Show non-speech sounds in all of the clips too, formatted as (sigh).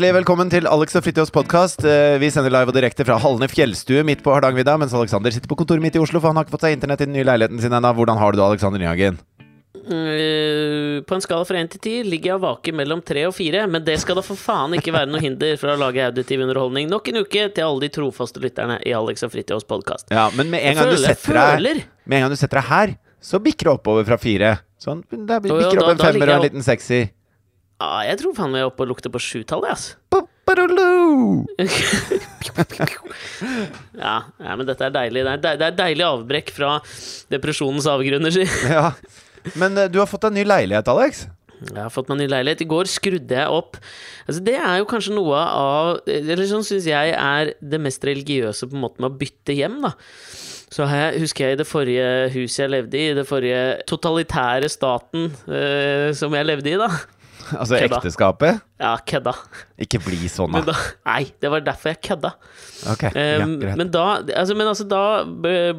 Hjertelig velkommen til Alex og Fritjofs podkast. Vi sender live og direkte fra Hallene fjellstue midt på Hardangervidda, mens Alexander sitter på kontoret mitt i Oslo, for han har ikke fått seg internett i den nye leiligheten sin ennå. Hvordan har du det, Alexander Nyhagen? Eh, på en skala fra 1 til 10 ligger jeg og vaker mellom 3 og 4, men det skal da for faen ikke være noe hinder for å lage auditiv underholdning nok en uke til alle de trofaste lytterne i Alex og Fritjofs podkast. Ja, men med en, gang du føler- setter deg, med en gang du setter deg her, så bikker det oppover fra fire. Sånn, det bikker opp en femmer og en liten sekser. Ah, jeg tror faen meg er oppe og lukter på sjutallet, ass. (laughs) Ja, ja, men dette er deilig. Det er, de- det er deilig avbrekk fra depresjonens avgrunner, si. (laughs) Ja. Men eh, du har fått deg ny leilighet, Alex. Jeg har fått meg ny leilighet. I går skrudde jeg opp Altså Det er jo kanskje noe av Eller sånn syns jeg er det mest religiøse på en måte med å bytte hjem, da. Så jeg, husker jeg i det forrige huset jeg levde i, i det forrige totalitære staten eh, som jeg levde i, da. Altså Kødda. ekteskapet. Ja, kødda. Ikke bli sånn, da. Nei, det var derfor jeg kødda. Ok, ja, Um, greit. men, da, altså, men altså, da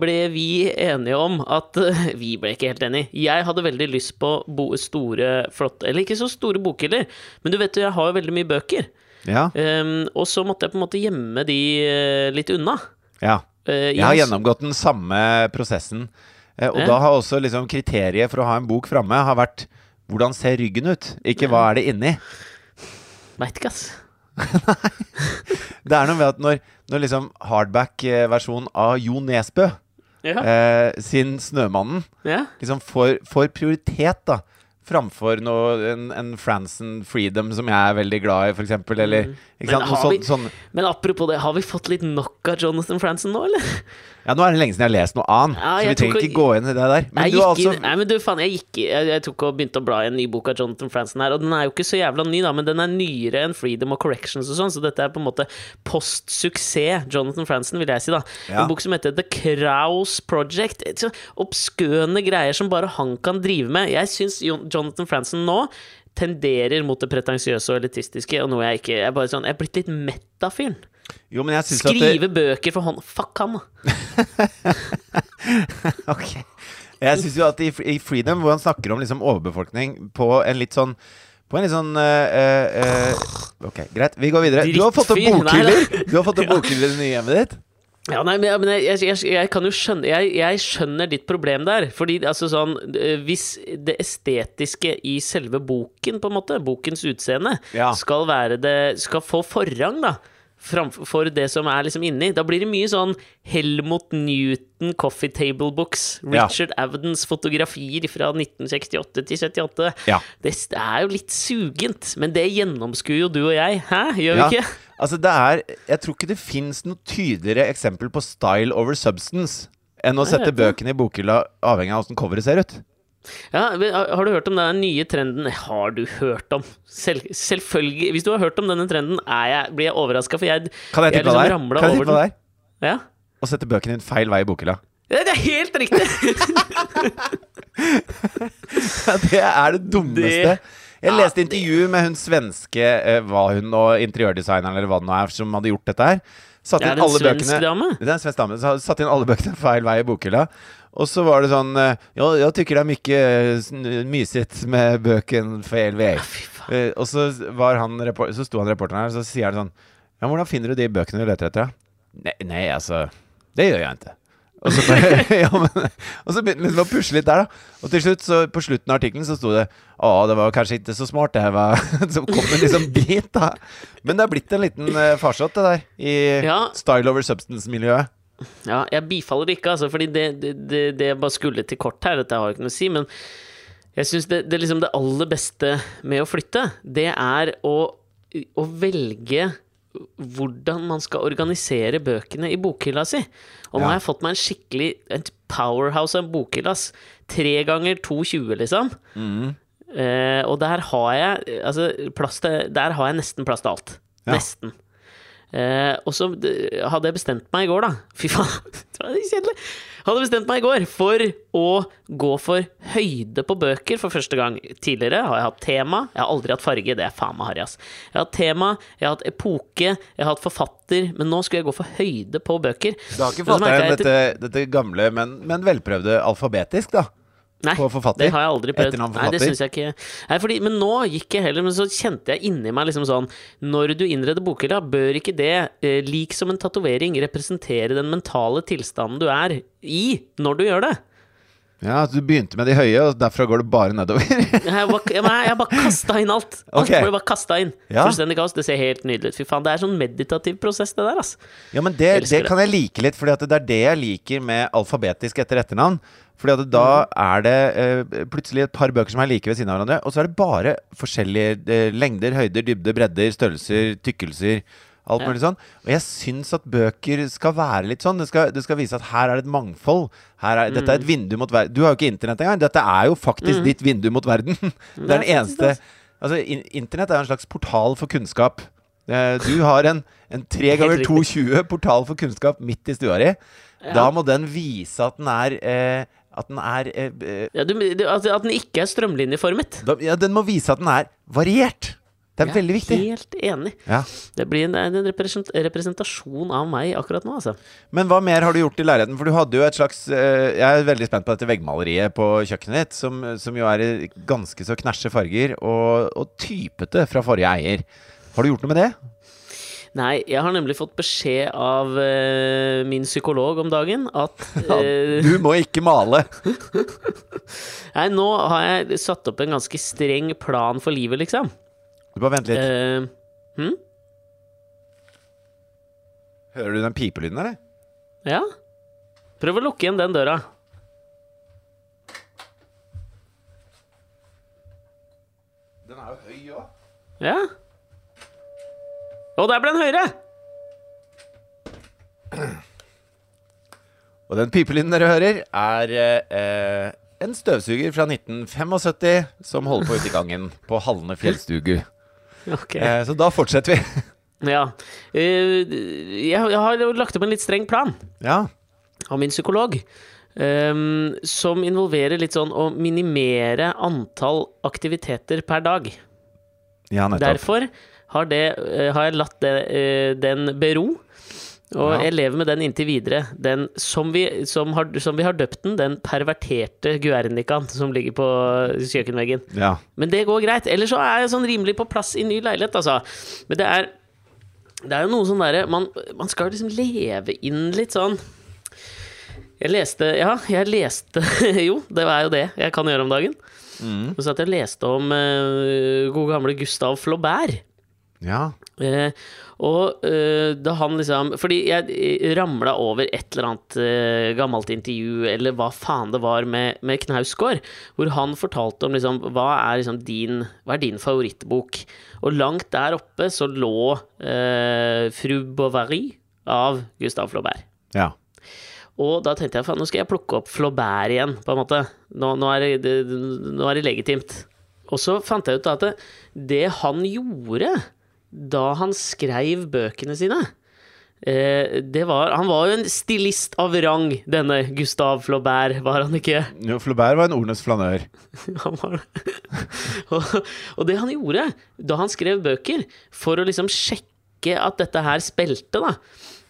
ble vi enige om at (laughs) Vi ble ikke helt enige. Jeg hadde veldig lyst på bo, store, flotte Eller ikke så store bokhyller, men du vet jo, jeg har jo veldig mye bøker. Ja, Um, og så måtte jeg på en måte gjemme de eh, litt unna. ja. Uh, Jeg har gjennomgått den samme prosessen. eh, Og Ja. da har også liksom kriteriet for å ha en bok framme har vært hvordan ser ryggen ut, ikke hva er det inni. Veit ikke, ass. (laughs) Nei. Det er noe med at når, når liksom hardback-versjonen av Jo Nesbø Ja. eh, sin 'Snømannen' ja. liksom får, får prioritet, da. Framfor noe, en, en Franson Freedom som jeg er veldig glad i, for eksempel. Eller Mm. Men vi- sånn Men apropos det, har vi fått litt nok av Jonathan Franson nå, eller? Ja, nå er det lenge siden jeg har lest noe annet, Ja, så vi trenger ikke gå inn i det der. Men jeg du altså nei, men du, faen, jeg gikk jeg, jeg tok og begynte å bla i en ny bok av Jonathan Franzen her, og den er jo ikke så jævla ny, da, men den er nyere enn Freedom og Corrections og sånn, så dette er på en måte postsuksess Jonathan Franzen, vil jeg si, da. Ja. En bok som heter The Kraus Project. Obskøne greier som bare han kan drive med. Jeg syns Jonathan Franzen nå tenderer mot det pretensiøse og elitistiske, og noe jeg ikke Jeg er bare sånn Jeg er blitt litt mett av fyren. Jo, at det, Skrive bøker for hånd Fuck han, da. (laughs) Ok. Jeg syns jo at i, i Freedom, hvor han snakker om liksom overbefolkning på en litt sånn På en litt sånn uh, uh, Ok, greit. Vi går videre. Du har fått opp bokhyller! Du har fått opp (laughs) bokhyller i det nye hjemmet ditt. Ja, nei, men, jeg, jeg, jeg, kan jo skjønne jeg, jeg skjønner ditt problem der. Fordi altså sånn Hvis det estetiske i selve boken, på en måte, bokens utseende, Ja. skal være det Skal få forrang, da. Framfor det som er liksom inni. Da blir det mye sånn Helmut Newton coffee table books. Ja. Richard Avdens fotografier fra 1968 til 78. Ja. Det er jo litt sugent, men det gjennomskuer jo du og jeg. Hæ? Gjør vi ikke? altså det er Jeg tror ikke det fins noe tydeligere eksempel på style over substance enn å sette bøkene i bokhylla avhengig av åssen coveret ser ut. Ja, har du hørt om den nye trenden Har du hørt om? Selv, selvfølgelig. Hvis du har hørt om denne trenden, jeg, blir jeg overraska, for jeg, Kan jeg tippe det er? Kan jeg tippe? Ja? Å sette bøkene din feil vei i bokhylla. Det er helt riktig! Ja, (laughs) det er det dummeste. Jeg leste intervju med hun svenske eh, Var hun og interiørdesigneren eller hva det nå er, som hadde gjort dette her. Satt inn alle bøkene dame. Det er en svensk dame. Satt inn alle bøkene feil vei i bokhylla. Og så var det sånn eh, Ja, jeg tykker det er mye eh, mysigt med bøken for LVF. Ja. Eh, og så, var han, så sto han reporteren her, og så sier han sånn Ja, hvordan finner du de bøkene du leter etter? da?» Nei, nei, altså Det gjør jeg ikke. Og så, bare, (laughs) ja, men, og så begynte han liksom å pusle litt der, da. Og til slutt, så på slutten av artikkelen så sto det Å, det var kanskje ikke så smart, det her var (laughs) Så kom det liksom dit, da. Men det er blitt en liten farsott, det der. I Ja. style over substance-miljøet. Ja, jeg bifaller ikke, altså, fordi det, det, det, det jeg bare skulle til kort her, dette har jeg ikke noe å si, men jeg syns det, det, liksom det aller beste med å flytte, det er å, å velge hvordan man skal organisere bøkene i bokhylla si. Og nå Ja. har jeg fått meg en skikkelig et powerhouse av en bokhylle. Tre ganger 2,20, liksom. Eh, og der har jeg altså, plass til, Der har jeg nesten plass til alt. Ja. Nesten. Eh, og så hadde jeg bestemt meg i går, da. (laughs) Fy faen, det var kjedelig. Hadde bestemt meg i går for å gå for høyde på bøker for første gang. Tidligere har jeg hatt tema. Jeg har aldri hatt farge. Det er faen meg harry, ass. Jeg har hatt tema, jeg har hatt epoke, jeg har hatt forfatter. Men nå skulle jeg gå for høyde på bøker. Du har ikke fått deg dette, dette gamle, men, men velprøvde alfabetisk, da? Nei, på forfatter? det har jeg aldri prøvd. Nei, det syns synes jeg ikke Nei, fordi, Men nå gikk jeg heller Men så kjente jeg inni meg liksom sånn Når du innreder bokhylla, bør ikke det, eh, lik som en tatovering, representere den mentale tilstanden du er i når du gjør det? Ja, Du begynte med de høye, og derfra går det bare nedover? (laughs) Jeg bare, jeg bare, bare kasta inn alt. Alt Ok. ble bare kasta inn. Ja. Fullstendig kaos. Det ser helt nydelig ut. Fy faen, det er sånn meditativ prosess, det der, altså. Ja, men det, det kan jeg like litt, Fordi det er det jeg liker med alfabetisk etter etternavn. Fordi at da Mhm. er det eh, plutselig et par bøker som er like ved siden av hverandre, og så er det bare forskjellige eh, lengder, høyder, dybde, bredder, størrelser, tykkelser. Alt mulig sånn. Og jeg syns at bøker skal være litt sånn. Det skal, det skal vise at her er det et mangfold. Er, Dette er et vindu mot verden. Du har jo ikke internett engang. Dette er jo faktisk ditt vindu mot verden. (laughs) Det er den eneste. Altså, in Internett er jo en slags portal for kunnskap. Eh, Du har en, en 3 Helt ganger riktig. 220 portal for kunnskap midt i stua di. Ja. Da må den vise at den er eh, At den er eh, eh, Ja, du, du- at, at den ikke er strømlinjeformet. da, Ja, den må vise at den er variert. Det er veldig viktig. Helt enig. Ja. Det blir en, en representasjon av meg akkurat nå, altså. Men hva mer har du gjort i leiligheten? For du hadde jo et slags eh, Jeg er veldig spent på dette veggmaleriet på kjøkkenet ditt, som, som jo er i ganske så knæsje farger og, og typete fra forrige eier. Har du gjort noe med det? Nei, jeg har nemlig fått beskjed av uh, min psykolog om dagen at (laughs) uh, Du må ikke male! (laughs) Nei, nå har jeg satt opp en ganske streng plan for livet, liksom. Du bare vent litt. Uh, hm? Hører du den pipelyden, eller? Ja. Prøv å lukke igjen den døra. Den er jo høy òg. Ja. Og der ble den høyere! Og den pipelyden dere hører, er eh, en støvsuger fra 1975 som holder på ute i gangen på Halne fjellstugu. Ok. Eh, så da fortsetter vi. (laughs) Ja. Eh, jeg, jeg har lagt opp en litt streng plan ja. av min psykolog. Um, som involverer litt sånn å minimere antall aktiviteter per dag. ja. Derfor har, det, eh, har jeg latt det, den bero. Og Ja. jeg lever med den inntil videre. Den som vi, som har, som vi har døpt den, den perverterte Guernicaen som ligger på kjøkkenveggen. Ja. Men det går greit. Ellers så er jeg sånn rimelig på plass i ny leilighet, altså. Men det er Det er jo noe sånn derre man, man skal liksom leve inn litt sånn Jeg leste Ja, jeg leste (laughs) Jo, det er jo det jeg kan gjøre om dagen. Mm. Og så at jeg leste om uh, gode gamle Gustav Flaubert. Ja. Eh, og eh, da han liksom Fordi jeg ramla over et eller annet eh, gammelt intervju, eller hva faen det var, med, med Knausgård, hvor han fortalte om liksom Hva er liksom din Hva er din favorittbok? Og langt der oppe så lå eh, Fru Bovary av Gustav Flaubert. Ja. Og da tenkte jeg faen, nå skal jeg plukke opp Flaubert igjen, på en måte. Nå, nå, er, det, det, nå er det legitimt. Og så fant jeg ut at det, det han gjorde da han skrev bøkene sine eh, det var, Han var jo en stilist av rang, denne Gustav Flaubert, var han ikke? Jo, Flaubert var en ordenes flanør. (laughs) Han var det. og, og det han gjorde da han skrev bøker, for å liksom sjekke at dette her spilte, da,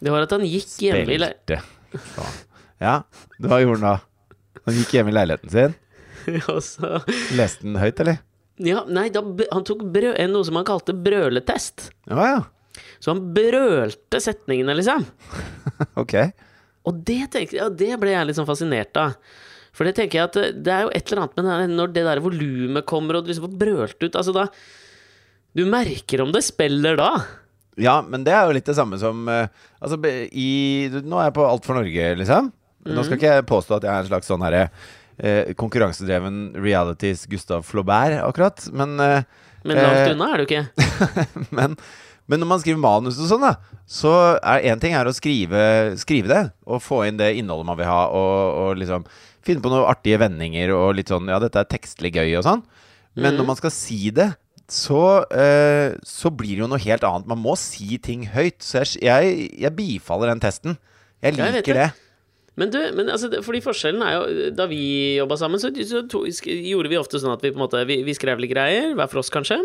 det var at han gikk hjemme i Spilte. Ja, hva gjorde han da? Han gikk hjemme i leiligheten sin. (laughs) og så Leste den høyt, eller? Ja, nei, da, han tok brø noe som han kalte brøletest. Ja, ja. Så han brølte setningene, liksom. (laughs) Ok. Og det, tenkte, ja, det ble jeg litt sånn fascinert av. For det tenker jeg at det- det er jo et eller annet med det når det der volumet kommer, og du liksom får brølt ut Altså da Du merker om det spiller da. Ja, men det er jo litt det samme som eh, Altså, i Nå er jeg på Alt for Norge, liksom. Nå skal ikke jeg påstå at jeg er en slags sånn herre eh, konkurransedreven realities Gustav Flaubert, akkurat, men eh, Men langt Eh, unna er du ikke. (laughs) men, men når man skriver manus og sånn, da, så er én ting er å skrive, skrive det, og få inn det innholdet man vil ha, og, og liksom finne på noen artige vendinger og litt sånn Ja, dette er tekstlig gøy og sånn. Men når man skal si det, så, eh, så blir det jo noe helt annet. Man må si ting høyt. Så jeg, jeg, jeg bifaller den testen. Jeg Ja, jeg liker det. Men du, men altså, fordi forskjellen er jo Da vi jobba sammen, så, så to, gjorde vi ofte sånn at vi på en måte Vi, vi skrev litt greier, hver for oss kanskje.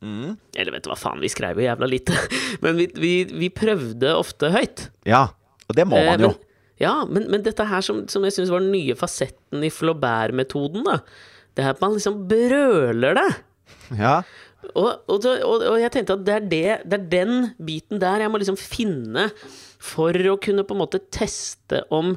Mm. Eller vet du hva faen, vi skrev jo jævla lite. (laughs) Men vi, vi, vi prøvde ofte høyt. Ja. Og det må Eh, man jo. men- Ja, men, men dette her som, som jeg syns var den nye fasetten i Flaubert-metoden, da. Det er at man liksom brøler det. Ja. Og, og, og, og jeg tenkte at det er, det, det er den biten der jeg må liksom finne for å kunne på en måte teste om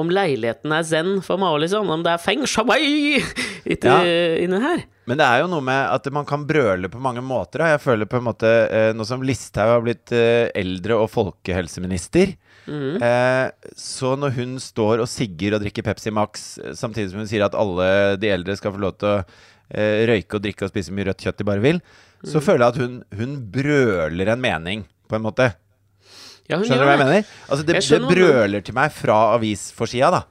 om leiligheten er zen for Mao, liksom. Om det er feng shui ja. inni her. Men det er jo noe med at man kan brøle på mange måter. Jeg føler på en måte eh, Nå som Listhaug har blitt eh, eldre og folkehelseminister mm. Så når hun står og sigger og drikker Pepsi Max samtidig som hun sier at alle de eldre skal få lov til å røyke og drikke og spise mye rødt kjøtt de bare vil, så føler jeg at hun, hun brøler en mening, på en måte. Ja, Skjønner du hva jeg mener? Altså, det, det brøler til meg fra avisforsida, da.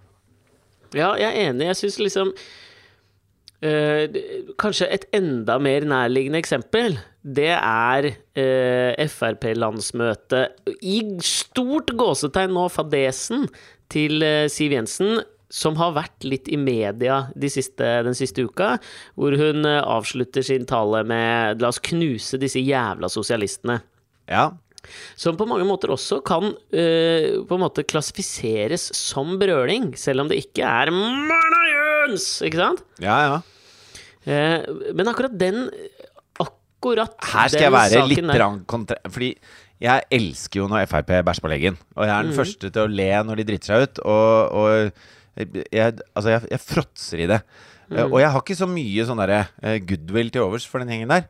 Ja, jeg er enig. Jeg syns liksom øh, Kanskje et enda mer nærliggende eksempel, det er øh, Frp-landsmøtet i stort gåsetegn nå, fadesen til øh, Siv Jensen. Som har vært litt i media de siste, den siste uka, hvor hun eh, avslutter sin tale med 'la oss knuse disse jævla sosialistene'. Ja. Som på mange måter også kan uh, på en måte klassifiseres som brøling, selv om det ikke er Marna Jøns! Ikke sant? Ja, ja. Uh, men akkurat den Akkurat Her skal jeg være litt der. kontra... Fordi jeg elsker jo når Frp bæsjer på leggen. Og jeg er den den første til å le når de driter seg ut. Og, og jeg, altså jeg, jeg fråtser i det. Mm. Mhm. Og jeg har ikke så mye sånn derre eh, goodwill til overs for den gjengen der.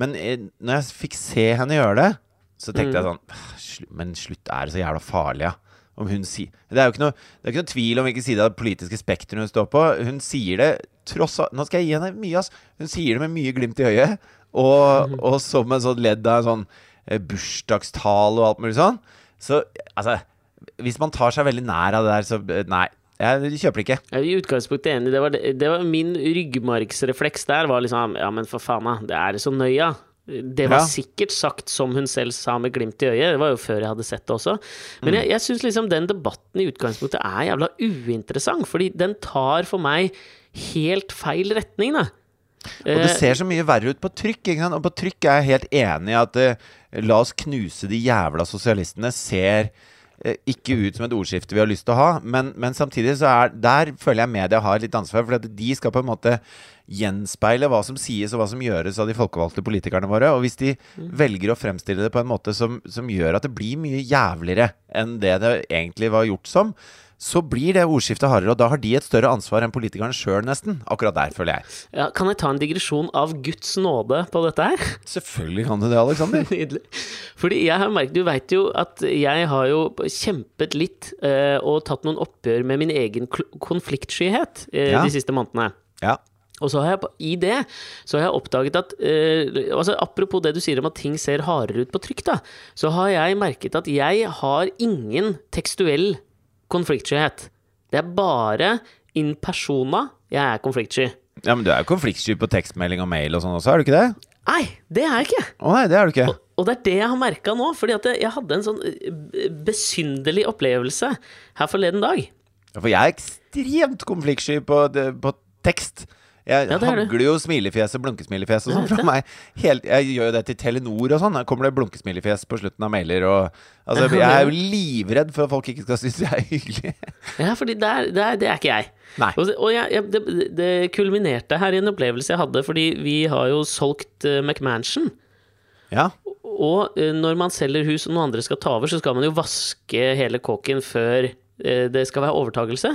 Men eh, når jeg fikk se henne gjøre det, så tenkte jeg Mhm. sånn «Ah, Men slutt, er det så jævla farlig, ja? Om hun sier Det er jo ikke noe, det er ikke noe tvil om hvilken side av det politiske spekteret hun står på. Hun sier det tross alt Nå skal jeg gi henne mye, ass. Hun sier det med mye glimt i øyet. Og, og som en sånn ledd av en sånn eh, bursdagstale og alt mulig sånn. Så altså Hvis man tar seg veldig nær av det der, så eh, nei. Jeg kjøper det ikke. Jeg er i utgangspunktet enig. Det var, det var min ryggmargsrefleks der. var liksom Ja, men for faen, da. Det er så nøya. Det var Ja. sikkert sagt som hun selv sa med glimt i øyet. Det var jo før jeg hadde sett det også. Men Mm. jeg, jeg syns liksom den debatten i utgangspunktet er jævla uinteressant. Fordi den tar for meg helt feil retning, da. Og det Eh, ser så mye verre ut på trykk. Ikke sant? Og på trykk er jeg helt enig i at uh, la oss knuse de jævla sosialistene ser ikke ut som et ordskifte vi har lyst til å ha. Men, men samtidig så er der føler jeg media har litt ansvar. For de skal på en måte gjenspeile hva som sies og hva som gjøres av de folkevalgte politikerne våre. Og hvis de velger å fremstille det på en måte som, som gjør at det blir mye jævligere enn det det egentlig var gjort som, så blir det ordskiftet hardere, og da har de et større ansvar enn politikerne sjøl, nesten. Akkurat der, føler jeg. ja, kan jeg ta en digresjon av Guds nåde på dette her? (laughs) Selvfølgelig kan du det, Aleksander. (laughs) Nydelig. Fordi jeg har merket, du veit jo at jeg har jo kjempet litt eh, og tatt noen oppgjør med min egen konfliktskyhet eh, Ja. de siste månedene. Ja. Og så har jeg, i det så har jeg oppdaget at eh, altså Apropos det du sier om at ting ser hardere ut på trykk, da, så har jeg merket at jeg har ingen tekstuell konfliktskyhet. Det er bare in persona jeg er konfliktsky. ja, men du er jo konfliktsky på tekstmelding og mail og sånn også, er du ikke det? Nei, det er jeg ikke! Å nei, det er du ikke. Og det er det jeg har merka nå, fordi at jeg hadde en sånn eh, besynderlig opplevelse her forleden dag. Ja, For jeg er ekstremt konfliktsky på, på tekst. Jeg Ja, er hagler jo smilefjes og blunkesmilefjes og sånn fra meg. Helt, jeg gjør jo det til Telenor og sånn. Da kommer det blunkesmilefjes på slutten av mailer og Altså, jeg er jo livredd for at folk ikke skal synes jeg er hyggelig. Ja, fordi det er, det er, det er ikke jeg. Nei. Og, og jeg, jeg, det, det kulminerte her i en opplevelse jeg hadde, fordi vi har jo solgt uh, McMansion. Ja. Og uh, når man selger hus og noen andre skal ta over, så skal man jo vaske hele kåken før uh, det skal være overtagelse.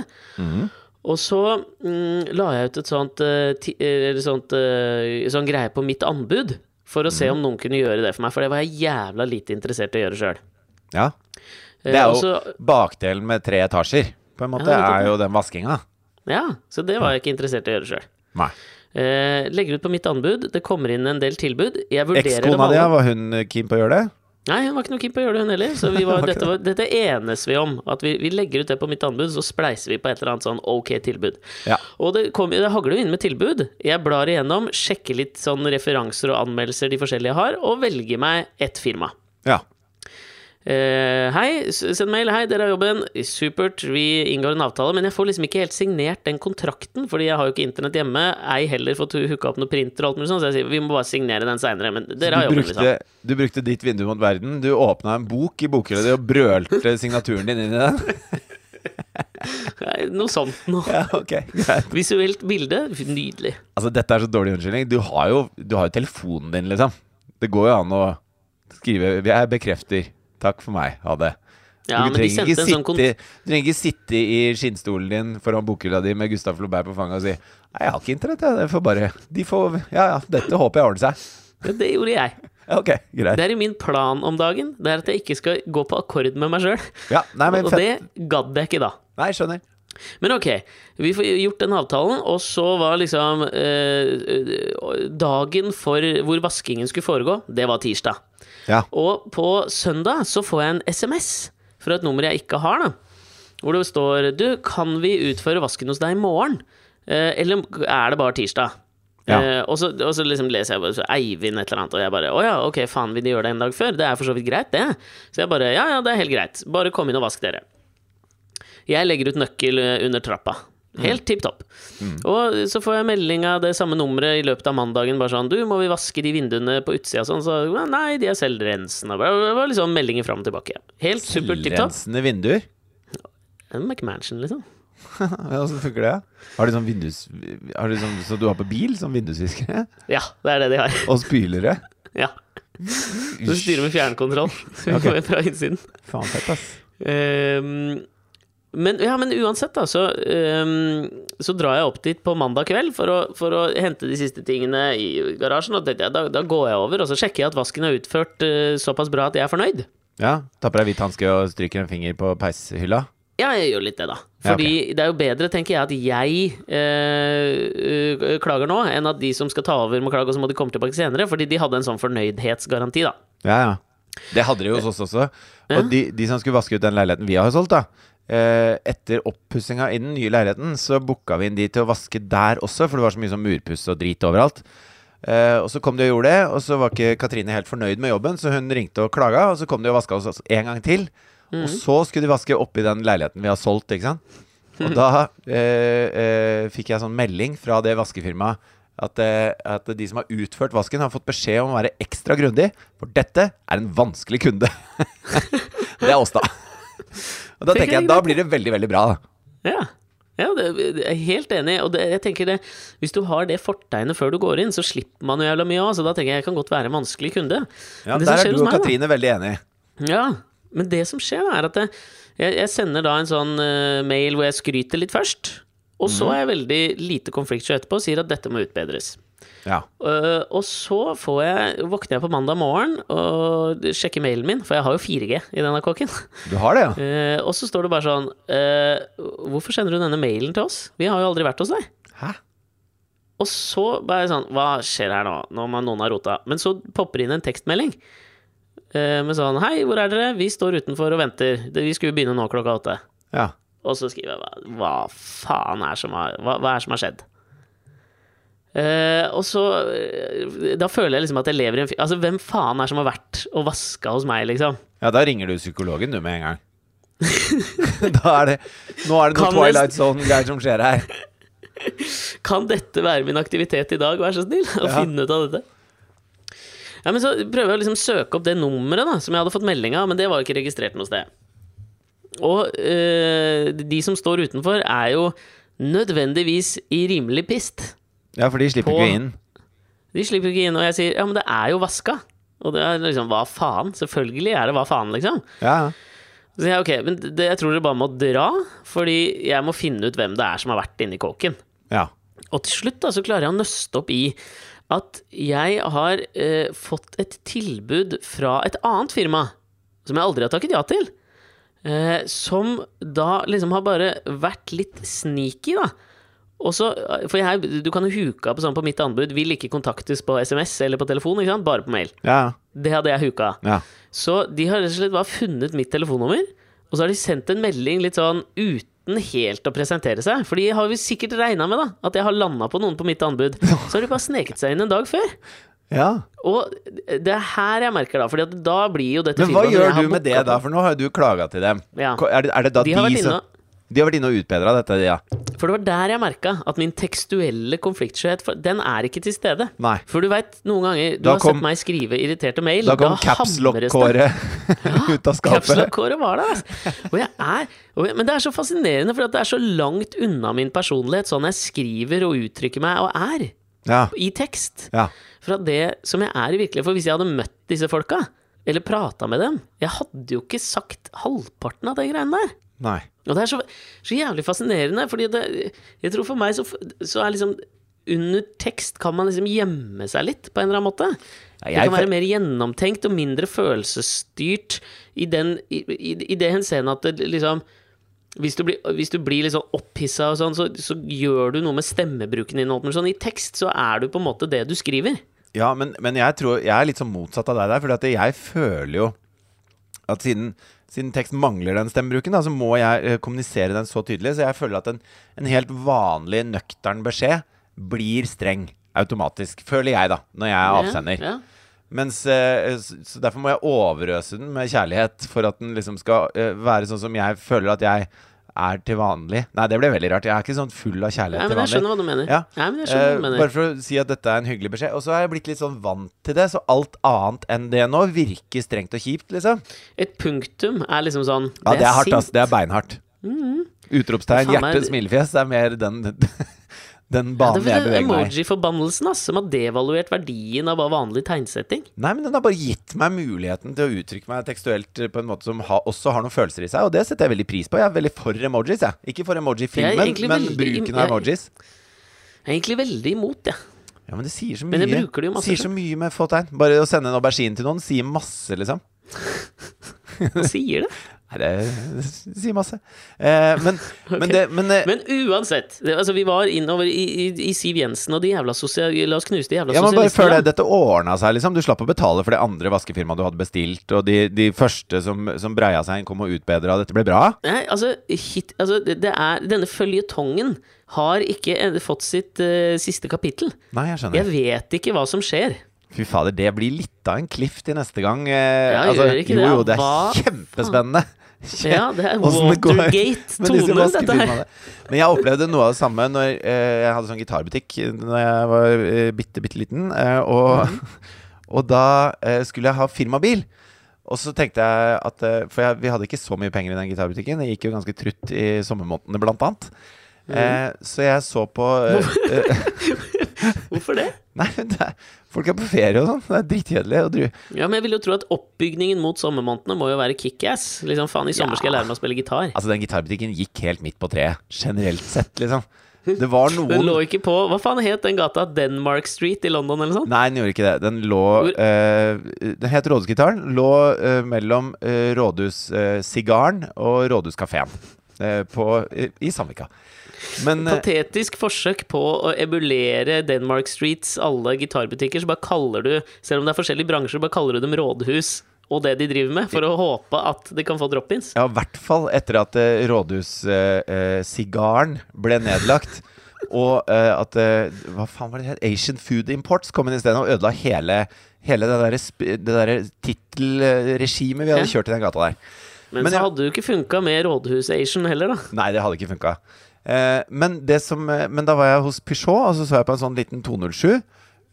Og så mm, la jeg ut et sånt, eller sånt uh, sånn greie på mitt anbud, for å se om noen kunne gjøre det for meg, for det var jeg jævla lite interessert i å gjøre sjøl. ja. Det er jo så, bakdelen med tre etasjer, på en måte, Ja, er jo den vaskinga. ja, så det var jeg ikke interessert i å gjøre sjøl. Eh, legger ut på mitt anbud. Det kommer inn en del tilbud. Jeg vurderer Ekskona di, var hun keen på å gjøre det? Nei, hun var ikke noe keen på å gjøre det, hun heller. Så vi var, (laughs) Var dette, var, dette enes vi om. At vi, vi legger ut det på mitt anbud, så spleiser vi på et eller annet sånn ok tilbud. Ja. Og det, kom, det hagler jo inn med tilbud. Jeg blar igjennom, sjekker litt sånn referanser og anmeldelser de forskjellige har, og velger meg ett firma. Ja. Eh, hei, send mail. Hei, dere har jobben. Supert. Vi inngår en avtale. Men jeg får liksom ikke helt signert den kontrakten, fordi jeg har jo ikke internett hjemme. Ei heller fått hooka opp noen printer og alt mulig sånt, så jeg sier vi må bare signere den seinere. Men dere har jobben, brukte, liksom. du brukte ditt vindu mot verden. Du åpna en bok i bokhylla di og brølte signaturen din inn i den. (laughs) Noe sånt noe. Ja, ok. Visuelt bilde, nydelig. Altså, dette er så dårlig unnskyldning. Du har jo, du har jo telefonen din, liksom. Det går jo an å skrive Jeg bekrefter. Takk for meg. Ha det. Ja, du, trenger de sånn sitte, du trenger ikke sitte i skinnstolen din foran bokhylla di med Gustav Flaubert på fanget og si Nei, jeg har ikke internett, jeg. Det får bare De får Ja ja, dette håper jeg ordner seg. Det, det gjorde jeg. Ja, ok, greit. Det er i min plan om dagen. Det er at jeg ikke skal gå på akkord med meg sjøl. Ja, Og det gadd jeg ikke da. Nei, skjønner. Men ok, vi får gjort den avtalen, og så var liksom eh, eh, Dagen for hvor vaskingen skulle foregå, det var tirsdag. Ja. Og på søndag så får jeg en SMS fra et nummer jeg ikke har, da. Hvor det står Du, kan vi utføre vasken hos deg i morgen? Eh, eller er det bare tirsdag? Ja. Eh, og, så, og så liksom leser jeg bare Eivind et eller annet, og jeg bare Å ja, ok, faen, vil de gjøre det en dag før? Det er for så vidt greit, det. Så jeg bare Ja, ja, det er helt greit. Bare kom inn og vask dere. Jeg legger ut nøkkel eh, under trappa. Helt tipp topp. Og så får jeg melding av det samme nummeret i løpet av mandagen. Bare sånn 'Du, må vi vaske de vinduene på utsida?' sånn. Så nei, de er selvrensende. Det var liksom meldinger fram og tilbake. Helt supert tipp topp. Selvrensende vinduer. En McMansion, liksom. (laughs) Åssen funker det? Har de sånn vindus... Har de sånn, så du har på bil? Sånn vindusviskere? Ja, det er det de har. (laughs) Og spylere? (laughs) Ja. Du styrer med fjernkontroll Så vi kommer fra innsiden. Faen fett, ass. Ehm, men, ja, men uansett, da, så, um, så drar jeg opp dit på mandag kveld for å, for å hente de siste tingene i garasjen. Og det, da, da går jeg over, og så sjekker jeg at vasken er utført uh, såpass bra at jeg er fornøyd. Ja, tapper på deg hvit hanske og stryker en finger på peishylla? Ja, jeg gjør litt det, da. Ja, Fordi det er jo bedre, tenker jeg, at jeg eh, eh, klager nå, enn at de som skal ta over, må klage, og så må de komme tilbake senere. Fordi de hadde en sånn fornøydhetsgaranti, da. Ja, ja. Det hadde de hos oss også. Og de, de som skulle vaske ut den leiligheten vi har solgt, da eh, Etter oppussinga i den nye leiligheten, så booka vi inn de til å vaske der også, for det var så mye sånn murpuss og drit overalt. Eh, og så kom de og gjorde det, og så var ikke Katrine helt fornøyd med jobben, så hun ringte og klaga, og så kom de og vaska oss en gang til. Og så skulle de vaske oppi den leiligheten vi har solgt, ikke sant. Og da (laughs) eh, eh, fikk jeg sånn melding fra det vaskefirmaet at, eh, at de som har utført vasken, har fått beskjed om å være ekstra grundig, for dette er en vanskelig kunde. (laughs) det er oss, da. (laughs) Og da Tenker tenker jeg, da blir det veldig, veldig bra. Ja. Ja, det, jeg er helt enig. Og det, jeg tenker det, hvis du har det fortegnet før du går inn, så slipper man jo jævla mye av. Så da tenker jeg jeg kan godt være en vanskelig kunde. Ja, det der er du og meg, da- veldig enige. Ja, men det som skjer, da, er at jeg, jeg sender da en sånn uh, mail hvor jeg skryter litt først. Og så er jeg veldig lite konfliktsky etterpå og sier at dette må utbedres. Ja. Uh, og så får jeg, våkner jeg på mandag morgen og sjekker mailen min, for jeg har jo 4G i denne kåken. Du har det, ja? Uh, og så står det bare sånn uh, Hvorfor sender du denne mailen til oss? Vi har jo aldri vært hos deg. Hæ? Og så bare sånn Hva skjer her nå? Nå må noen ha rota. Men så popper inn en tekstmelding med sånn Hei, hvor er dere? Vi står utenfor og venter. Vi skulle begynne nå klokka åtte. Ja. Og så skriver jeg hva faen er som har, hva, hva er som har skjedd? Eh, og så eh, Da føler jeg liksom at jeg lever i en Altså, hvem faen er som har vært og vaska hos meg, liksom? ja, da ringer du psykologen du med en gang. (laughs) da er det Nå er det noe Twilight Zone-greier som skjer her. Kan dette være min aktivitet i dag, vær så snill? Å Ja. finne ut av dette. Ja, men Så prøver jeg å liksom søke opp det nummeret da som jeg hadde fått melding av, men det var ikke registrert noe sted. Og eh, de som står utenfor, er jo nødvendigvis i rimelig pist. Ja, for de slipper På- ikke inn. De slipper ikke inn, og jeg sier ja, men det er jo vaska. Og det er liksom hva faen? Selvfølgelig er det hva faen, liksom. Ja. Så jeg ok, men det, jeg tror dere bare må dra, fordi jeg må finne ut hvem det er som har vært inni kåken. ja. Og til slutt da, så klarer jeg å nøste opp i at jeg har eh, fått et tilbud fra et annet firma, som jeg aldri har takket ja til. Eh, som da liksom har bare vært litt sneaky, da. Og så, for jeg, Du kan jo huka på sånn på mitt anbud 'vil ikke kontaktes på SMS eller på telefon', ikke sant? bare på mail. ja. Det hadde jeg huka. ja. Så de har rett og slett bare funnet mitt telefonnummer, og så har de sendt en melding litt sånn uten helt å presentere seg. For de har jo sikkert regna med da at jeg har landa på noen på mitt anbud. (laughs) Så har de bare sneket seg inn en dag før. ja. Og det er her jeg merker, da. For da blir jo dette Men hva gjør du med det, da? For nå har jo du klaga til dem. Ja. Er det, er det da De de, som De har vært inne og utbedra dette, ja. For det var der jeg merka at min tekstuelle konfliktskjøhet, Den er ikke til stede. Nei. For du veit, noen ganger Du Da har kom- sett meg skrive irriterte mail. Da kom capslock-kåret (laughs) ut av skapet. Capslock-kåret var der, altså. Og jeg er, og jeg, men det er så fascinerende, for det er så langt unna min personlighet, sånn jeg skriver og uttrykker meg og er Ja. i tekst. ja. Fra det som jeg er i virkeligheten. For hvis jeg hadde møtt disse folka, eller prata med dem Jeg hadde jo ikke sagt halvparten av de greiene der. Nei. Og det er så, så jævlig fascinerende, fordi det, jeg tror for meg så, så er liksom Under tekst kan man liksom gjemme seg litt, på en eller annen måte. Ja, Det kan være mer gjennomtenkt og mindre følelsesstyrt i, den, i, i, i det henseende at det liksom hvis du, blir, hvis du blir litt sånn opphissa og sånn, så, så gjør du noe med stemmebruken din. Men Sånn, I tekst så er du på en måte det du skriver. Ja, men, men jeg tror Jeg er litt sånn motsatt av deg der, for jeg føler jo at siden, siden teksten mangler den stemmebruken, da, så må jeg eh, kommunisere den så tydelig. Så jeg føler at en, en helt vanlig, nøktern beskjed blir streng automatisk. Føler jeg, da, når jeg er avsender. Ja, ja. Mens, eh, så så derfor må jeg overøse den med kjærlighet for at den liksom skal eh, være sånn som jeg føler at jeg er til vanlig. Nei, det ble veldig rart. Jeg er ikke sånn full av kjærlighet Nei, men til jeg vanlig. skjønner hva du mener. Ja. Nei, men jeg skjønner hva Eh, du mener. bare for å si at dette er en hyggelig beskjed. Og så har jeg blitt litt sånn vant til det, så alt annet enn det nå virker strengt og kjipt, liksom. Et punktum er liksom sånn Ja, det er hardt, ass. Det er beinhardt. Utropstegn, -hmm. Utropstegn, hjerte, smilefjes. Det er mer den, (laughs) den banen ja, jeg er beveger meg i. emoji-forbannelsen som har devaluert verdien av vanlig tegnsetting. Nei, men den har bare gitt meg muligheten til å uttrykke meg tekstuelt eh, på en måte som ha, også har noen følelser i seg, og det setter jeg veldig pris på. Jeg er veldig for emojis, jeg. Ikke for emoji-filmen, men bruken av emojis. Jeg er egentlig veldig imot, jeg. Ja, men det sier så mye. Men jeg bruker det jo masse sier så mye med få tegn. Bare å sende en aubergine til noen sier masse, liksom. (laughs) Sier det? (laughs) Nei, det, (laughs) sier masse. Eh, men, (laughs) men det men, eh, Men uansett, altså vi var innover i, i, i Siv Jensen og de jævla sosial... La oss knuse de jævla ja, men bare før det, dette ordna seg, liksom. Du slapp å betale for det andre vaskefirmaet du hadde bestilt, og de, de første som, som breia seg inn, kom og utbedra. Dette ble bra. Nei, altså, hit, altså det, det er, Denne føljetongen har ikke eh, fått sitt uh, siste kapittel. Nei, jeg skjønner. Jeg vet ikke hva som skjer. Fy fader, det blir litt av en cliff til neste gang. Eh, Ja, altså, gjør ikke jo, det? jo, det er Hva kjempespennende. (laughs) Ja, det er disse Watergate-toner, (laughs) dette vaskefirmaene. her. Men jeg opplevde noe av det samme når eh, jeg hadde sånn gitarbutikk Når jeg var eh, bitte, bitte liten. Eh, og, mm. (laughs) og da eh, skulle jeg ha firmabil. Og så tenkte jeg at eh, For jeg, vi hadde ikke så mye penger i den gitarbutikken. Det gikk jo ganske trutt i sommermånedene, blant annet. Mm. Så jeg så på Hvorfor det? Nei, er, folk er på ferie og sånn. Det er dritkjedelig. og Ja, men jeg vil jo tro at oppbygningen mot sommermånedene må jo være kickass. Liksom, faen, i sommer skal jeg lære meg å spille gitar. Altså, den gitarbutikken gikk helt midt på treet. Generelt sett, liksom. Det var (laughs) noen Den lå ikke på Hva faen het den gata? Denmark Street i London, eller noe sånt? Nei, den gjorde ikke det. Den lå eh, Den het Rådhusgitaren. Lå eh, mellom eh, Rådhussigaren og Rådhuskafeen på- i, i Sandvika. Men eh, Patetisk forsøk på å emulere Denmark Streets alle gitarbutikker, så bare kaller du, selv om det er forskjellige bransjer, bare kaller du dem rådhus og det de driver med, for å håpe at de kan få drop-ins. ja, i hvert fall etter at uh, Rådhussigaren ble nedlagt. (laughs) Og uh, at eh, Hva faen var det het? Asian Food Imports kom inn isteden og ødela hele, hele det derre der tittelregimet vi hadde Ja. kjørt i den gata der. Men, Men så jeg- hadde det jo ikke funka med Rådhus-Asian heller, da. Nei, det hadde ikke funka. Eh, men, som, eh, men da var jeg hos Peugeot, og så så jeg på en sånn liten 207.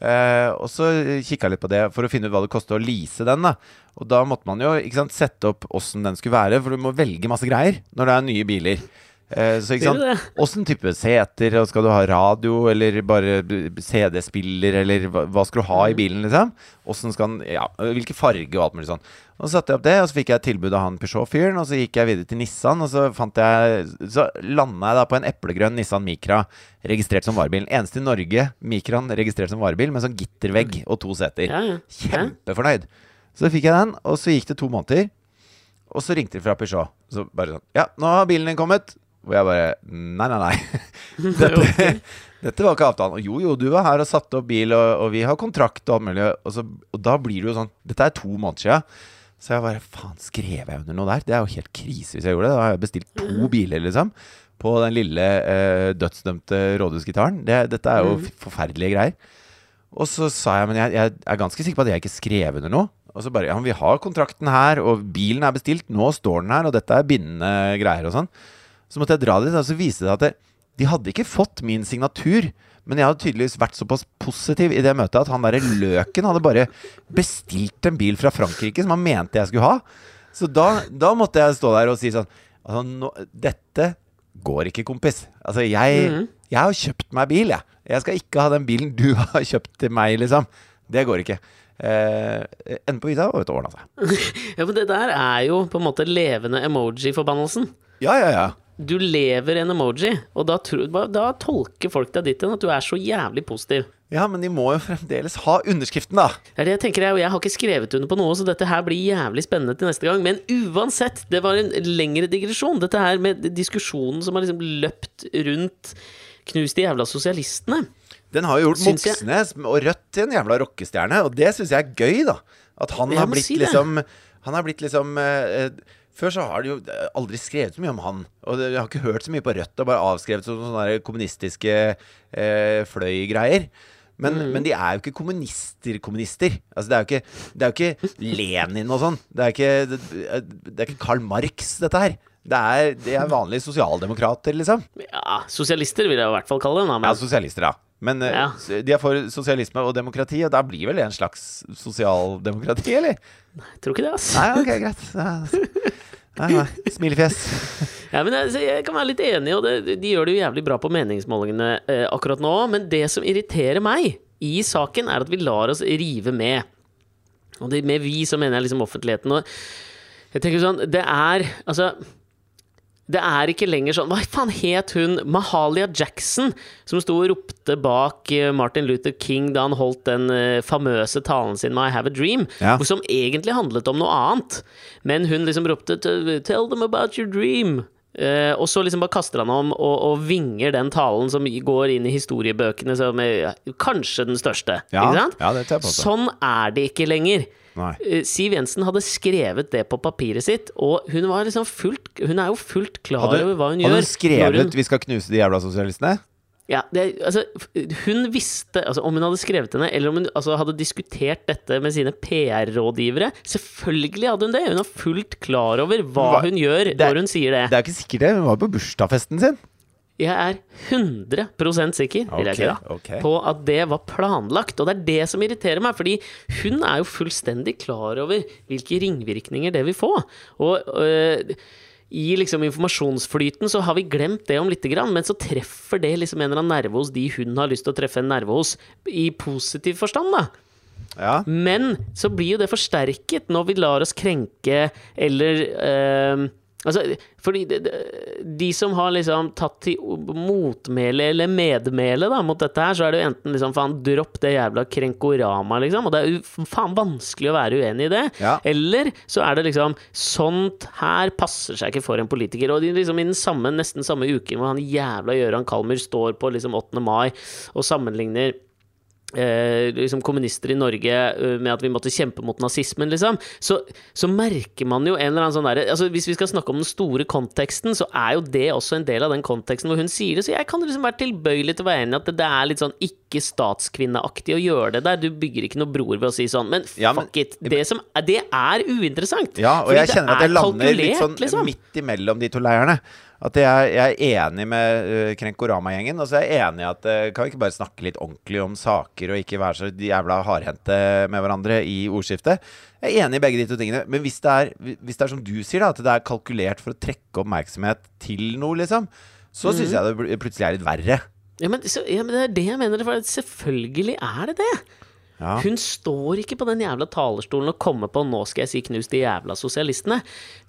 Eh, og så kikka jeg litt på det for å finne ut hva det koster å lease den. da Og da måtte man jo sant, sette opp åssen den skulle være, for du må velge masse greier når det er nye biler. Eh, så ikke sant? Åssen type seter, skal du ha radio, eller bare CD-spiller, eller hva, skal du ha i bilen, liksom? Hvordan skal den, ja, Hvilken farge og alt mulig sånn. Og så satte jeg opp det, og så fikk jeg tilbud av han Peugeot-fyren, og så gikk jeg videre til Nissan, og så fant jeg Så landa jeg da på en eplegrønn Nissan Micra registrert som varebil. Eneste i Norge Micraen registrert som varebil, med sånn gittervegg og to seter. Ja, ja. ja. Kjempefornøyd. Så fikk jeg den, og så gikk det to måneder. Og så ringte de fra Peugeot. Så bare sånn Ja, nå har bilen din kommet. Hvor jeg bare Nei, nei, nei. (laughs) (laughs) Dette, dette var ikke avtalen. Og jo, jo, du var her og satte opp bil, og, og vi har kontrakt og alt mulig. Og, så, og da blir det jo sånn Dette er to måneder sia. Så jeg bare Faen, skrev jeg under noe der? Det er jo helt krise hvis jeg gjorde det. Da har jeg bestilt to biler, liksom. På den lille eh, dødsdømte rådhusgitaren. Det, dette er jo forferdelige greier. Og så sa jeg, men jeg, jeg er ganske sikker på at jeg ikke skrev under noe. Og så bare, ja, men vi har kontrakten her, og bilen er bestilt, nå står den her, og dette er bindende greier og sånn. Så måtte jeg dra dit, og så viste det at det, de hadde ikke fått min signatur. Men jeg hadde tydeligvis vært såpass positiv i det møtet at han derre Løken hadde bare bestilt en bil fra Frankrike som han mente jeg skulle ha. Så da, da måtte jeg stå der og si sånn altså, nå, Dette går ikke, kompis. Altså, jeg, Mhm. jeg har kjøpt meg bil, jeg. Jeg skal ikke ha den bilen du (laughs) har kjøpt til meg, liksom. Det går ikke. Eh, Enden på visa var ute og ordna seg. (laughs) Ja, men det der er jo på en måte levende emoji-forbannelsen. Ja, ja, ja. Du lever en emoji, og da, da tolker folk deg dit hen at du er så jævlig positiv. Ja, men de må jo fremdeles ha underskriften, da. Det er det jeg tenker, jeg, og jeg har ikke skrevet under på noe, så dette her blir jævlig spennende til neste gang. Men uansett, det var en lengre digresjon. Dette her med diskusjonen som har liksom løpt rundt Knus de jævla sosialistene. Den har jo gjort Moxnes og Rødt til en jævla rockestjerne, og det syns jeg er gøy, da. At han har blitt si liksom Han har blitt liksom eh, eh, Før så har de jo aldri skrevet så mye om han. Og de har ikke hørt så mye på Rødt, og bare avskrevet som sånne kommunistiske eh, fløygreier. Men, Mm. men de er jo ikke kommunister, kommunister. Altså, det er jo ikke, det er jo ikke Lenin og sånn. Det det, det er ikke Karl Marx, dette her. Det er, det er vanlige sosialdemokrater, liksom. Ja, sosialister vil jeg i hvert fall kalle dem. da, Ja, sosialister, ja. Men eh, Ja. de er for sosialisme og demokrati, og da blir vel det en slags sosialdemokrati, eller? Nei, jeg tror ikke det, ass. Nei, ok, greit. Ja. Nei, nei. Smilefjes. Ja, men jeg, jeg kan være litt enig, og det, de gjør det jo jævlig bra på meningsmålingene eh, akkurat nå. Men det som irriterer meg i saken, er at vi lar oss rive med. Og det, med vi så mener jeg liksom offentligheten. Og jeg tenker sånn, det er Altså det er ikke lenger sånn Hva faen het hun Mahalia Jackson, som sto og ropte bak eh, Martin Luther King da han holdt den eh, famøse talen sin med I Have a Dream, Ja. som egentlig handlet om noe annet. Men hun liksom ropte Tell them about your dream. Uh, og så liksom bare kaster han om og, og vinger den talen som går inn i historiebøkene som er kanskje den største. Ja, ja. Sånn er det ikke lenger. Nei. Eh, Siv Jensen hadde skrevet det på papiret sitt, og hun var liksom fullt Hun er jo fullt klar Hadde, over hva hun hadde gjør. hun skrevet hun- 'Vi skal knuse de jævla sosialistene'? ja, det, altså, hun visste altså, Om hun hadde skrevet henne, eller om hun altså, hadde diskutert dette med sine PR-rådgivere Selvfølgelig hadde hun det! Hun er fullt klar over hva Hva- hun gjør det når hun sier det. Det er ikke sikkert det. Hun var på bursdagsfesten sin. Jeg er 100 sikker okay, jeg da, ok. på at det var planlagt. Og det er det som irriterer meg, fordi hun er jo fullstendig klar over hvilke ringvirkninger det vil få. Og øh, i liksom informasjonsflyten så har vi glemt det om lite grann, men så treffer det liksom en eller annen nerve hos de hun har lyst til å treffe en nerve hos, i positiv forstand, da. Ja. Men så blir jo det forsterket når vi lar oss krenke, eller eh, Altså, fordi de, de, som har liksom tatt til motmæle eller medmæle da, mot dette her, så er det jo enten liksom faen, dropp det jævla krenkorama, liksom. Og det er jo faen vanskelig å være uenig i det. Ja. Eller så er det liksom Sånt her passer seg ikke for en politiker. Og de liksom i den samme, nesten samme uken hvor han jævla Gøran Kalmer står på liksom 8. mai og sammenligner eh, liksom kommunister i Norge eh, med at vi måtte kjempe mot nazismen, liksom, så, så merker man jo en eller annen sånn derre altså Hvis vi skal snakke om den store konteksten, så er jo det også en del av den konteksten hvor hun sier det. Så jeg kan liksom være tilbøyelig til å være enig i at det, det er litt sånn ikke statskvinneaktig å gjøre det der. Du bygger ikke noe bror ved å si sånn. Men Ja, men- fuck it. Det, som, det er uinteressant. Ja, og jeg kjenner at det jeg er lander litt sånn liksom. midt imellom de to leirene. At jeg, jeg er enig med uh, Krenkorama-gjengen, og så er jeg enig i at uh, kan vi ikke bare snakke litt ordentlig om saker, og ikke være så jævla hardhendte med hverandre i ordskiftet. Jeg er enig i begge de to tingene, men hvis det er, hvis det er som du sier, da, at det er kalkulert for å trekke oppmerksomhet til noe, liksom, så Mhm. syns jeg det plutselig er litt verre. Ja men, så, ja, men det er det jeg mener. For selvfølgelig er det det. Ja. Hun står ikke på den jævla talerstolen og kommer på 'nå skal jeg si knus de jævla sosialistene'.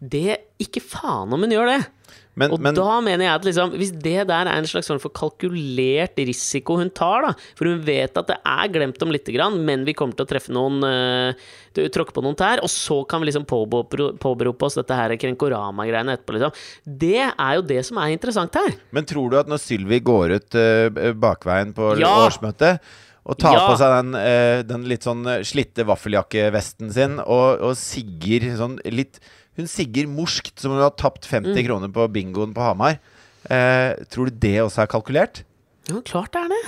Det Ikke faen om hun gjør det! Men, Og men da mener jeg at liksom, hvis det der er en slags form for kalkulert risiko hun tar, da For hun vet at det er glemt om lite grann, men vi kommer til å treffe noen uh, Tråkke på noen tær, og så kan vi liksom påberope, oss dette her Krenkorama-greiene etterpå, liksom. Det er jo det som er interessant her. Men tror du at når Sylvi går ut uh, bakveien på Ja! årsmøtet og tar Ja! på seg den, uh, den litt sånn slitte vaffeljakkevesten sin og, og sigger sånn litt Hun sigger morskt som om hun har tapt 50 Mm. kroner på bingoen på Hamar. Eh, tror du det også er kalkulert? Ja, klart det er det.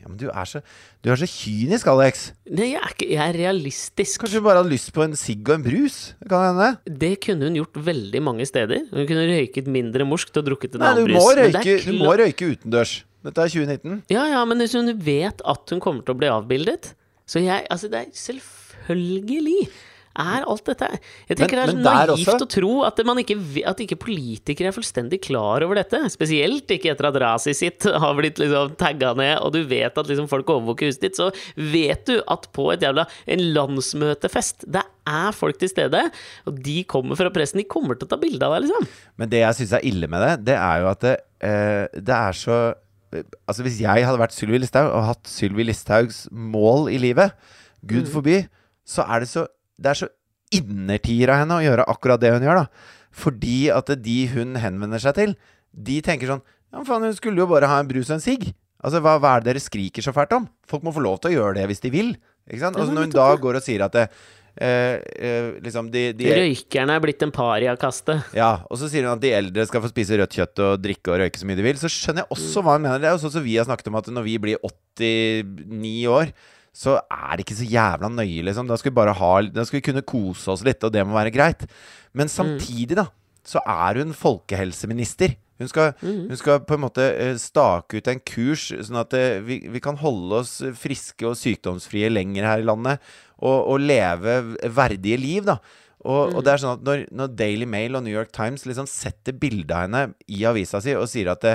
Ja, men du er så, du er så kynisk, Alex. Nei, jeg er, ikke, jeg er realistisk. Kanskje du bare hadde lyst på en sigg og en brus? Kan hende. Det kunne hun gjort veldig mange steder. Hun kunne røyket mindre morskt og drukket en Nei, annen du brus. må, røyke, du må røyke utendørs. Dette er 2019. Ja, ja, men hvis hun vet at hun kommer til å bli avbildet Så jeg Altså, det er selvfølgelig er alt dette Jeg tenker Men- det er så naivt også- å tro at, man ikke, at ikke politikere er fullstendig klar over dette. Spesielt ikke etter at raset sitt har blitt liksom tagga ned, og du vet at liksom folk overvåker huset ditt. Så vet du at på et jævla en landsmøtefest, det er folk til stede, og de kommer fra pressen. De kommer til å ta bilde av deg, liksom. Men det jeg syns er ille med det, det er jo at det, uh, det er så Altså Hvis jeg hadde vært Sylvi Listhaug og hatt Sylvi Listhaugs mål i livet, gud forby, så er det så Det er så innertier av henne å gjøre akkurat det hun gjør, da. Fordi at de hun henvender seg til, de tenker sånn Ja, men faen, hun skulle jo bare ha en brus og en sigg. Altså, hva, hva er det dere skriker så fælt om? Folk må få lov til å gjøre det hvis de vil. Ikke sant? Ja, Altså, når hun da går og sier at det, eh, eh, liksom de, de Røykerne er blitt en pariakaste. ja, og så sier hun at de eldre skal få spise rødt kjøtt og drikke og røyke så mye de vil. Så skjønner jeg også hva hun mener. Det er jo sånn som vi har snakket om at når vi blir 89 år, så er det ikke så jævla nøye, liksom. Da skal vi bare ha Da skal vi kunne kose oss litt, og det må være greit. Men samtidig, da, så er hun folkehelseminister. Hun skal, hun skal på en måte eh, stake ut en kurs, sånn at eh, vi, vi kan holde oss friske og sykdomsfrie lenger her i landet. Og, og leve verdige liv, da. Og, og det er sånn at når, når Daily Mail og New York Times liksom setter bilde av henne i avisa si og sier at det,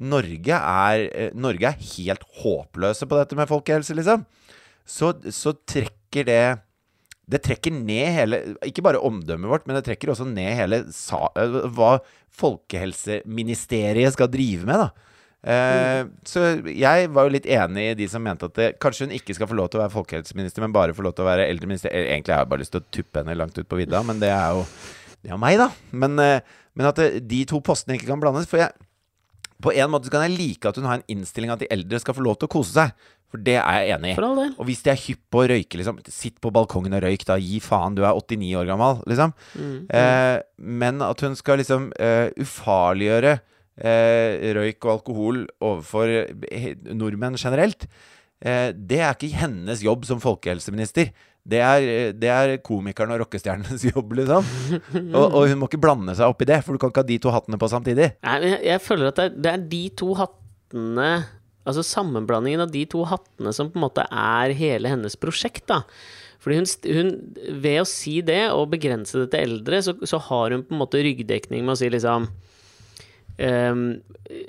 Norge, er, eh, Norge er helt håpløse på dette med folkehelse, liksom, så, så trekker det det trekker ned hele Ikke bare omdømmet vårt, men det trekker også ned hele sa, eh, hva Folkehelseministeriet skal drive med, da. Eh, Så jeg var jo litt enig i de som mente at det, kanskje hun ikke skal få lov til å være folkehelseminister, men bare få lov til å være eldreminister. Egentlig har jeg bare lyst til å tuppe henne langt ut på vidda, men det er jo det er meg, da. Men, eh, men at det, de to postene ikke kan blandes. For jeg, på en måte kan jeg like at hun har en innstilling at de eldre skal få lov til å kose seg. For det er jeg enig i. Og hvis de er hypp på å røyke, liksom, sitt på balkongen og røyk, da. Gi faen, du er 89 år gammel, liksom. Eh, men at hun skal liksom eh, ufarliggjøre eh, røyk og alkohol overfor nordmenn generelt, eh, det er ikke hennes jobb som folkehelseminister. Det er, eh, det er komikeren og rockestjernenes (laughs) jobb, liksom. Og, og hun må ikke blande seg opp i det, for du kan ikke ha de to hattene på samtidig. Nei, men jeg, jeg føler at det er, det er de to hattene Altså sammenblandingen av de to hattene som på en måte er hele hennes prosjekt, da. Fordi hun, hun Ved å si det, og begrense det til eldre, så, så har hun på en måte ryggdekning med å si liksom Um,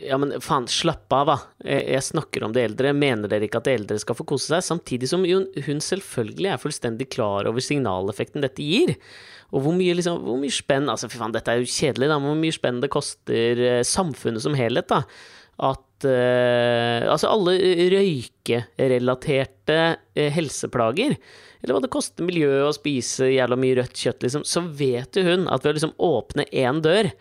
ja, men faen, slapp av, da. Jeg, jeg snakker om de eldre. Mener dere ikke at de eldre skal få kose seg? Samtidig som hun, hun selvfølgelig er fullstendig klar over signaleffekten dette gir. Og hvor mye, liksom, hvor mye spenn Altså, fy faen, dette er jo kjedelig, da. Hvor mye spenn det koster eh, samfunnet som helhet, da. At eh, Altså, alle røykerelaterte eh, helseplager, eller hva det koster miljøet å spise jævla mye rødt kjøtt, liksom, så vet jo hun at ved å liksom åpne én dør,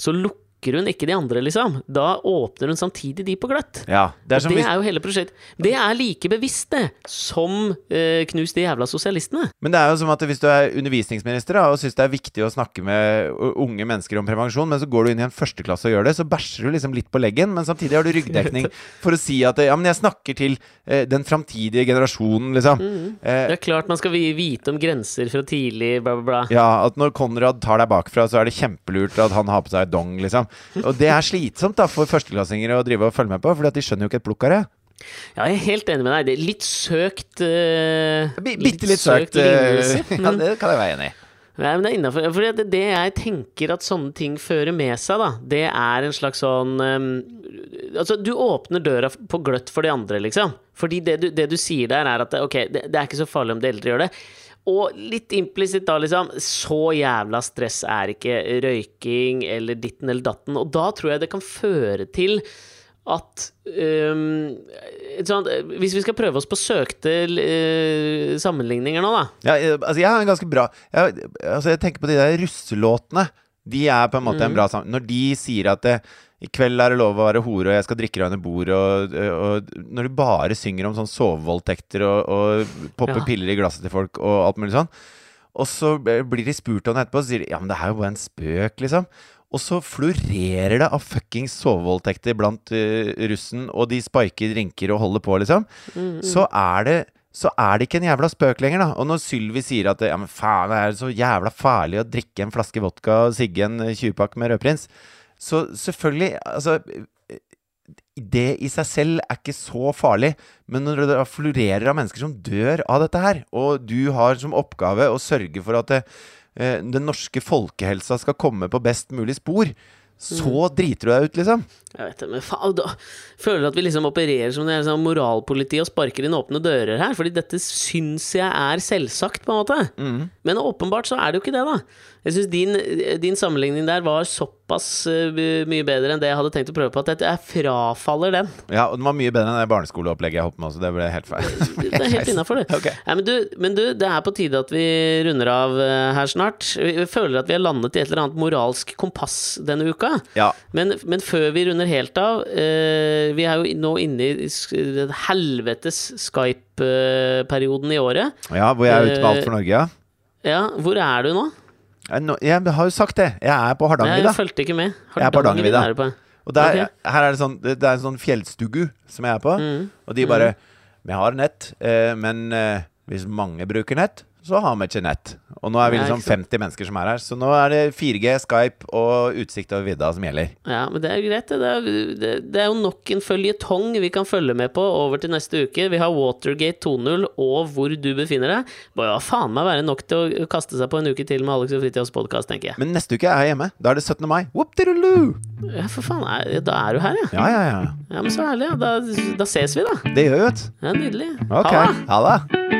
så lukker hun ikke de andre, liksom. Da åpner hun samtidig de på gløtt. Ja, det er som det er jo hele prosjektet. Det er like bevisst, det, som eh, knus de jævla sosialistene. Men det er jo som at hvis du er undervisningsminister da, og syns det er viktig å snakke med unge mennesker om prevensjon, men så går du inn i en førsteklasse og gjør det, så bæsjer du liksom litt på leggen, men samtidig har du ryggdekning (laughs) for å si at ja, men jeg snakker til eh, den framtidige generasjonen, liksom. Eh, Det er klart man skal vite om grenser fra tidlig, bla, bla, bla. ja, at når Konrad tar deg bakfra, så er det kjempelurt at han har på seg dong, liksom. (laughs) Og det er slitsomt da for førsteklassinger å drive og følge med på, for de skjønner jo ikke et plukk av det. Ja, jeg er helt enig med deg. Det er litt søkt uh, Bitte litt søkt. eh, lignelse. (laughs) ja, det kan jeg være enig i. nei, men det er innafor. For det, det jeg tenker at sånne ting fører med seg, da, det er en slags sånn um, Altså, du åpner døra på gløtt for de andre, liksom. Fordi det du, det du sier der, er at ok, det, det er ikke så farlig om de eldre gjør det. Og litt implisitt da, liksom Så jævla stress er ikke røyking eller ditten eller datten. Og da tror jeg det kan føre til at um, et sånt, Hvis vi skal prøve oss på søkte uh, sammenligninger nå, da. Ja, eh, altså jeg har en ganske bra jeg, altså jeg tenker på de der russelåtene. De er på en måte en bra sammenligning. Når de sier at det, i kveld er det lov å være hore, og jeg skal drikke deg under bordet, og, og når du bare synger om sånn sovevoldtekter og, og popper Ja. piller i glasset til folk og alt mulig sånn, og så blir de spurt om det etterpå, og så sier de ja, men det er jo bare en spøk, liksom. Og så florerer det av fuckings sovevoldtekter blant uh, russen, og de spiker drinker og holder på, liksom. Så er det så er det ikke en jævla spøk lenger, da. Og når Sylvi sier at ja, men faen, det er så jævla farlig å drikke en flaske vodka og sigge en 20-pakke med rødprins, så selvfølgelig Altså det i seg selv er ikke så farlig, men når det florerer av mennesker som dør av dette her, og du har som oppgave å sørge for at det, eh, den norske folkehelsa skal komme på best mulig spor, så driter du deg ut, liksom. Jeg vet det, men faen, da føler at vi liksom opererer som det er sånn moralpoliti og sparker inn åpne dører her? Fordi dette syns jeg er selvsagt, på en måte. Mm. Men åpenbart så er det jo ikke det, da. Jeg syns din, din sammenligning der var såpass eh, mye bedre enn det jeg hadde tenkt å prøve på, at jeg frafaller den. Ja, og den var mye bedre enn det barneskoleopplegget jeg hoppet med også. Det ble helt feil. Det er helt (laughs) innafor, det. Okay. Ja, men, du, men du, det er på tide at vi runder av eh, her snart. Vi føler at vi har landet i et eller annet moralsk kompass denne uka. Ja. Men, men før vi runder helt av eh, Vi er jo nå inne i den helvetes Skype-perioden i året. ja, hvor jeg er ute med Alt for Norge, ja. Ja, hvor er du nå? Jeg, har jo sagt det. Jeg er på Jeg Hardangervidda. fulgte ikke med. Jeg er på Hardangervidda. er du på. Og der, okay. her er det sånn Det er en sånn fjellstugu som jeg er på. Mm. Og de bare Vi har nett, eh, men eh, hvis mange bruker nett, så har vi ikke nett. Og nå er vi liksom ikke 50 mennesker som er her. Så nå er det 4G, Skype og utsikt over vidda som gjelder. Ja, men det er greit. Det er, det, det er jo nok en føljetong vi kan følge med på over til neste uke. Vi har Watergate 2.0 og hvor du befinner deg. Bør jo faen meg være nok til å kaste seg på en uke til med Alex og Fritjofs podkast, tenker jeg. Men neste uke er jeg hjemme. Da er det 17. mai. Whoop-diddle-loo! Ja, for faen. Er, da er du her, ja. Ja, ja, ja. Ja, men så herlig. Ja. Da, da ses vi, da. Det gjør vi, vet du. Ja, Nydelig. Ok. Ha det. Ha det.